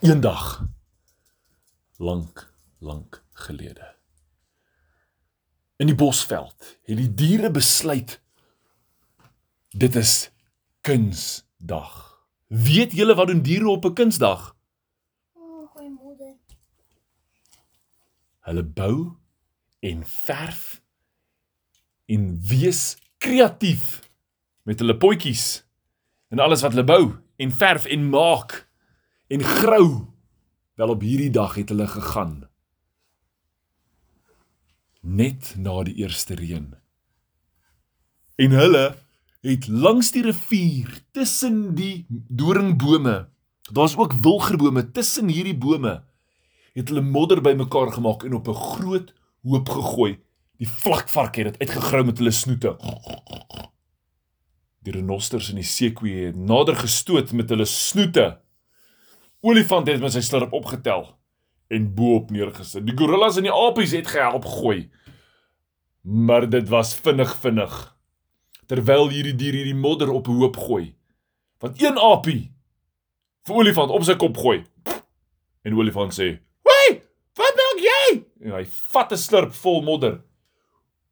Eendag lank, lank gelede. In die bosveld het die diere besluit dit is kunsdag. Weet julle wat doen diere op 'n kunsdag? Oh. Hulle bou en verf en wees kreatief met hulle potjies en alles wat hulle bou en verf en maak en grou. Wel op hierdie dag het hulle gegaan. Net na die eerste reën. En hulle het langs die rivier tussen die doringbome, daar's ook wilgerbome tussen hierdie bome, het hulle modder bymekaar gemaak en op 'n groot hoop gegooi. Die vlakvark het dit uitgegrou met hulle snoete. Die renosters en die seekoeie het nader gestoot met hulle snoete olifant het met sy slurp opgetel en bo-op neergesit. Die gorillas en die apies het gehelp gooi. Maar dit was vinnig vinnig. Terwyl hierdie dier hierdie modder op 'n hoop gooi. Want een apie vir olifant op sy kop gooi. En olifant sê: "Wai, wat maak jy?" En hy vat 'n slurp vol modder.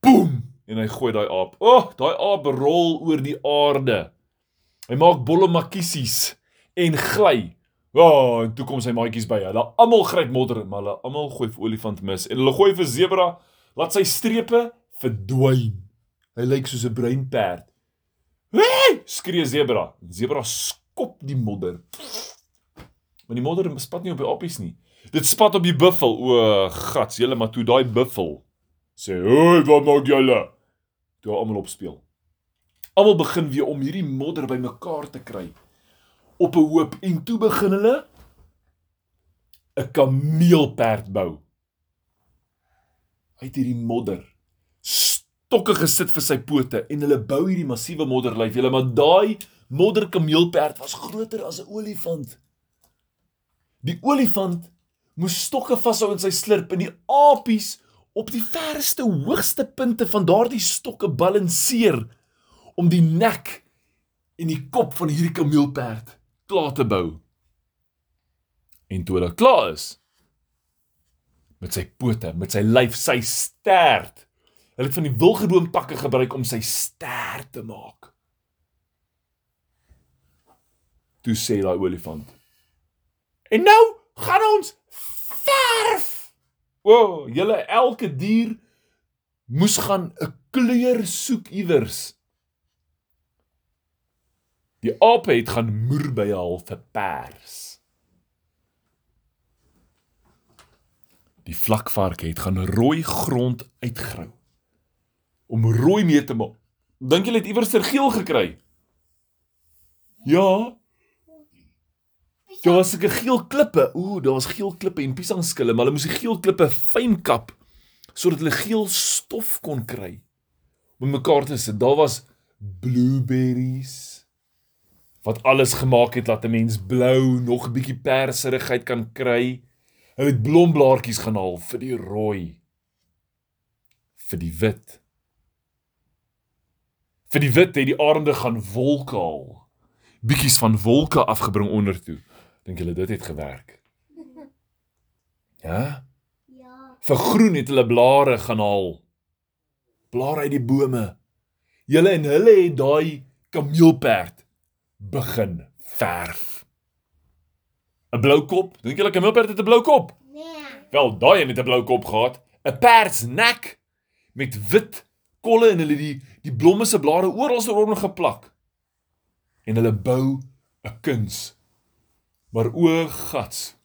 Boem! En hy gooi daai aap. O, oh, daai aap rol oor die aarde. Hy maak bolle makkiesies en gly. Ja, oh, en toe kom sy maatjies by. Hulle almal gryp modder, maar hulle almal gooi vir olifant mis en hulle gooi vir zebra, laat sy strepe verdwyn. Hy lyk soos 'n bruin perd. Hey! skree zebra. Zebra skop die modder. Maar die modder spat nie op die appies nie. Dit spat op die buffel. O, gats, julle maar toe daai buffel sê, "Hey, wat maak julle?" Toe almal opspeel. Almal begin weer om hierdie modder bymekaar te kry op 'n hoop en toe begin hulle 'n kameelperd bou. Uit hierdie modder stokke gesit vir sy pote en hulle bou hierdie massiewe modderlyf. Julle maar daai modder kameelperd was groter as 'n olifant. Die olifant moes stokke vashou in sy slurp en die apies op die verste hoogste punte van daardie stokke balanseer om die nek en die kop van hierdie kameelperd klaar te bou. En toe hulle klaar is met sy pote, met sy lyf, sy stert. Hulle het van die wilgeboompakke gebruik om sy stert te maak. Toe sê daai olifant: "En nou gaan ons verf." O, oh, julle elke dier moes gaan 'n kleur soek iewers. Die ape het gaan moer by 'n halfe pers. Die vlakvark het gaan rooi grond uitgrou om rooi mee te maak. Dink jy het iewers ter geel gekry? Ja. Daar was seker geel klippe. Ooh, daar was geel klippe en piesangskille, maar hulle moes die geel klippe fyn kap sodat hulle geel stof kon kry. Om mekaar te sit. Daar was blueberries wat alles gemaak het dat 'n mens blou nog 'n bietjie perserigheid kan kry. Hulle het blomblaartjies gaan haal vir die rooi. vir die wit. Vir die wit het die arende gaan wolke haal. Bietjies van wolke afgebring onder toe. Dink julle dit het gewerk? Ja? Ja. Vir groen het hulle blare gaan haal. Blare uit die bome. Julle en hulle het daai kameelperd begin verf. 'n Blou kop? Dink jy lekker milperd het 'n blou kop? Nee. Wel, daai een het 'n blou kop gehad. 'n Persnek met wit kolle en hulle die die blomme se blare oral rondom geplak. En hulle bou 'n kuns. Maar o gats.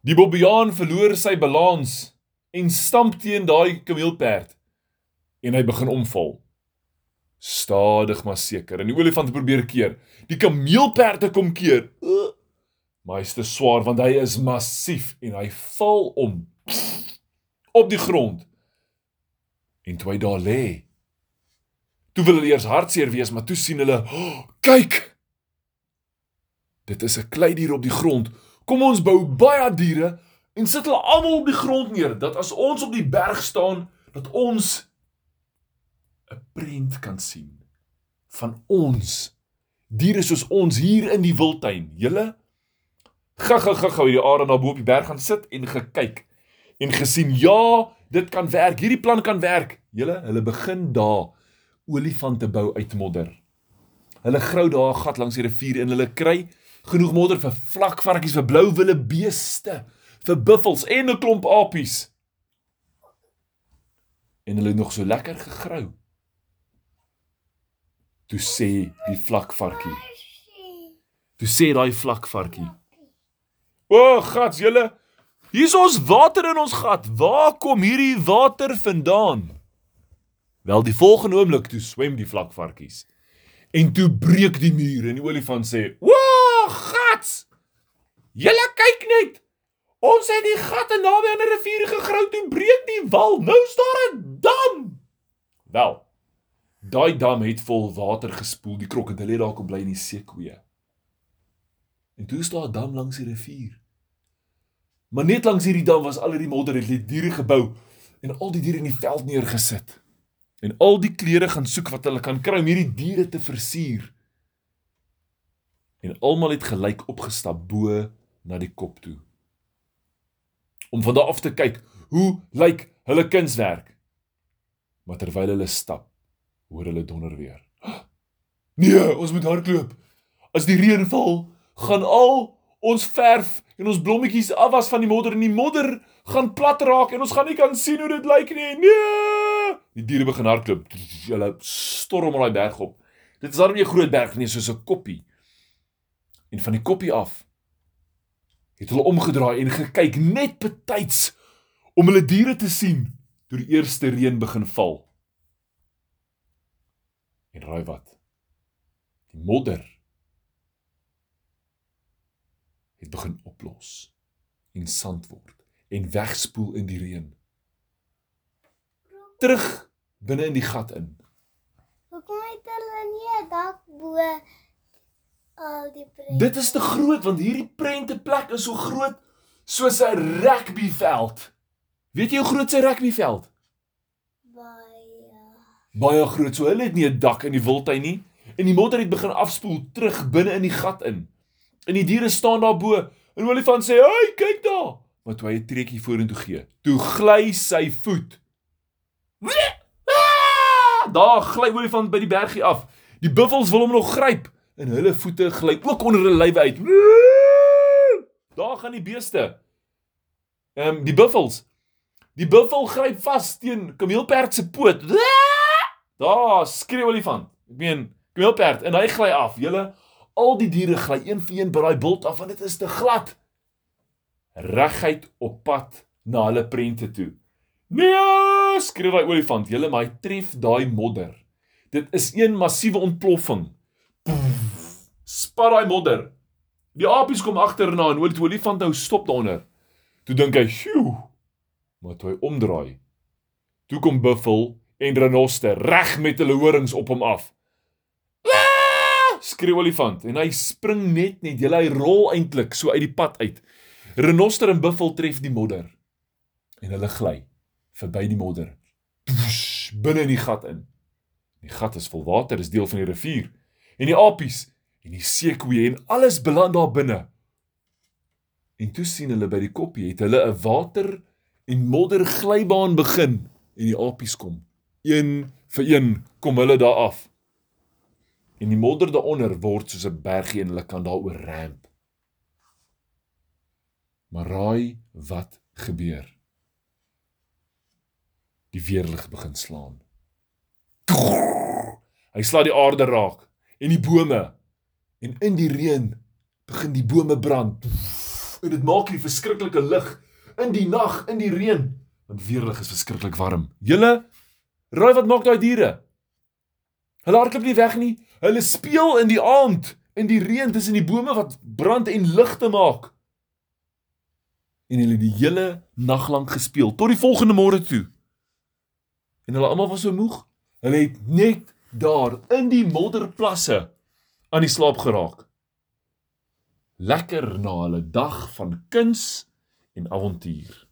Die bobbejaan verloor sy balans en stamp teen daai kameelperd en hy begin omval. Stadig maar seker. En die olifant probeer keer. Die kameelperde kom keer. Uh, maar hy's te swaar want hy is massief en hy val om op die grond. En toe hy daar lê. Toe wil hulle eers hartseer wees, maar toe sien hulle, oh, "Kyk! Dit is 'n kleidier op die grond. Kom ons bou baie diere en sit hulle almal op die grond neer dat as ons op die berg staan, dat ons 'n prent kan sien van ons diere soos ons hier in die wildtuin. Julle Gou-gou gou-gou hierdie Aaron daar bo op die berg gaan sit en gekyk en gesien ja, dit kan werk. Hierdie plan kan werk. Julle, hulle begin daar olifante bou uit modder. Hulle grou daar 'n gat langs die rivier en hulle kry genoeg modder vir vlakvarkies, vir blou wille beeste, vir buffels en 'n klomp apies. En hulle nog so lekker gegrou. Toe sê die vlakvarkie. Toe sê daai vlakvarkie. O, gats, julle, hier's ons water in ons gat. Waar kom hierdie water vandaan? Wel, die volgende oomblik toe swem die vlakvarkies. En toe breek die muur en die olifant sê: "Woa, gats! Julle kyk net. Ons het die gat en naby aan 'n rivier gegrou toe breek die wal. Nou is daar 'n dam." Wel, daai dam het vol water gespoel. Die krokodille het daar kom bly in die seekoeie. En toe is daar 'n dam langs die rivier. Maar net langs hierdie dam was al hierdie modder het die diere gebou en al die diere in die veld neergesit. En al die klere gaan soek wat hulle kan kry om hierdie diere te versier. En almal het gelyk opgestap bo na die kop toe. Om van daar af te kyk, hoe lyk hulle kunswerk? Maar terwyl hulle stap, hoor hulle donder weer. Nee, ons moet hardloop. As die reën val, gaan al ons verf en ons blommetjies afwas van die modder en die modder gaan plat raak en ons gaan nie kan sien hoe dit lyk nie. Nee! Die diere begin hardloop. Hulle storm al daai berg op. Dit is daarom nie 'n groot berg nie, soos 'n koppie. En van die koppie af het hulle omgedraai en gekyk net betyds om hulle diere te sien toe die eerste reën begin val. En raai wat? Die modder het begin oplos en sand word en wegspoel in die reën. Terug binne in die gat in. Hoekom het hulle nie 'n dak bo al die prent? Dit is te groot want hierdie prenteplek is so groot soos 'n rugbyveld. Weet jy hoe groot 'n rugbyveld? baie. Baie groot. So hulle het nie 'n dak in die wildtuin nie en die modder het begin afspoel terug binne in die gat in. En die diere staan daar bo en olifant sê: "Hey, kyk daar." Maar toe hy 'n treukie vorentoe gee, toe gly sy voet. Ah! Daar gly olifant by die bergie af. Die buffels wil hom nog gryp en hulle voete gly ook onder hulle lywe uit. Daar gaan die beeste. Ehm um, die buffels. Die buffel gryp vas teen kameelperd se poot. Daar skree olifant. Ek meen kameelperd en hy gly af. Julle al die diere gly een vir een by daai bult af want dit is te glad. Reguit op pad na hulle prente toe. Nee, skree daai olifant. Julle maar hy tref daai modder. Dit is een massiewe ontploffing. Poef, spat daai modder. Die apies kom agterna en die olifant nou stop daaronder. Toe dink hy, "Sjoe." Maar toe hy omdraai, toe kom buffel en renoster reg met hulle horings op hom af. "Ah!" skree olifant en hy spring net net, jy hy rol eintlik so uit die pad uit. Renoster en buffel tref die modder en hulle gly verby die modder. Woesh, binne in die gat in. Die gat is vol water, is deel van die rivier. En die apies en die seekoeie en alles beland daar binne. En toe sien hulle by die koppie het hulle 'n water en modder glybaan begin en die apies kom. Een vir een kom hulle daar af. En die modder daaronder word soos 'n bergie en hulle kan daaroor ramp. Maar raai wat gebeur? Die weerlig begin slaan. Hy slaan die aarde raak en die bome en in die reën begin die bome brand. En dit maak hierdie verskriklike lig in die nag, in die reën, want weerlig is verskriklik warm. Julle raai wat maak daai diere? Hulle hardloop nie weg nie. Hulle speel in die aand in die reën tussen die bome wat brand en ligte maak. En hulle het die hele nag lank gespeel tot die volgende môre toe. En hulle almal was so moeg. Hulle het net daar in die modderplasse aan die slaap geraak. Lekker na hulle dag van kuns en avontuur.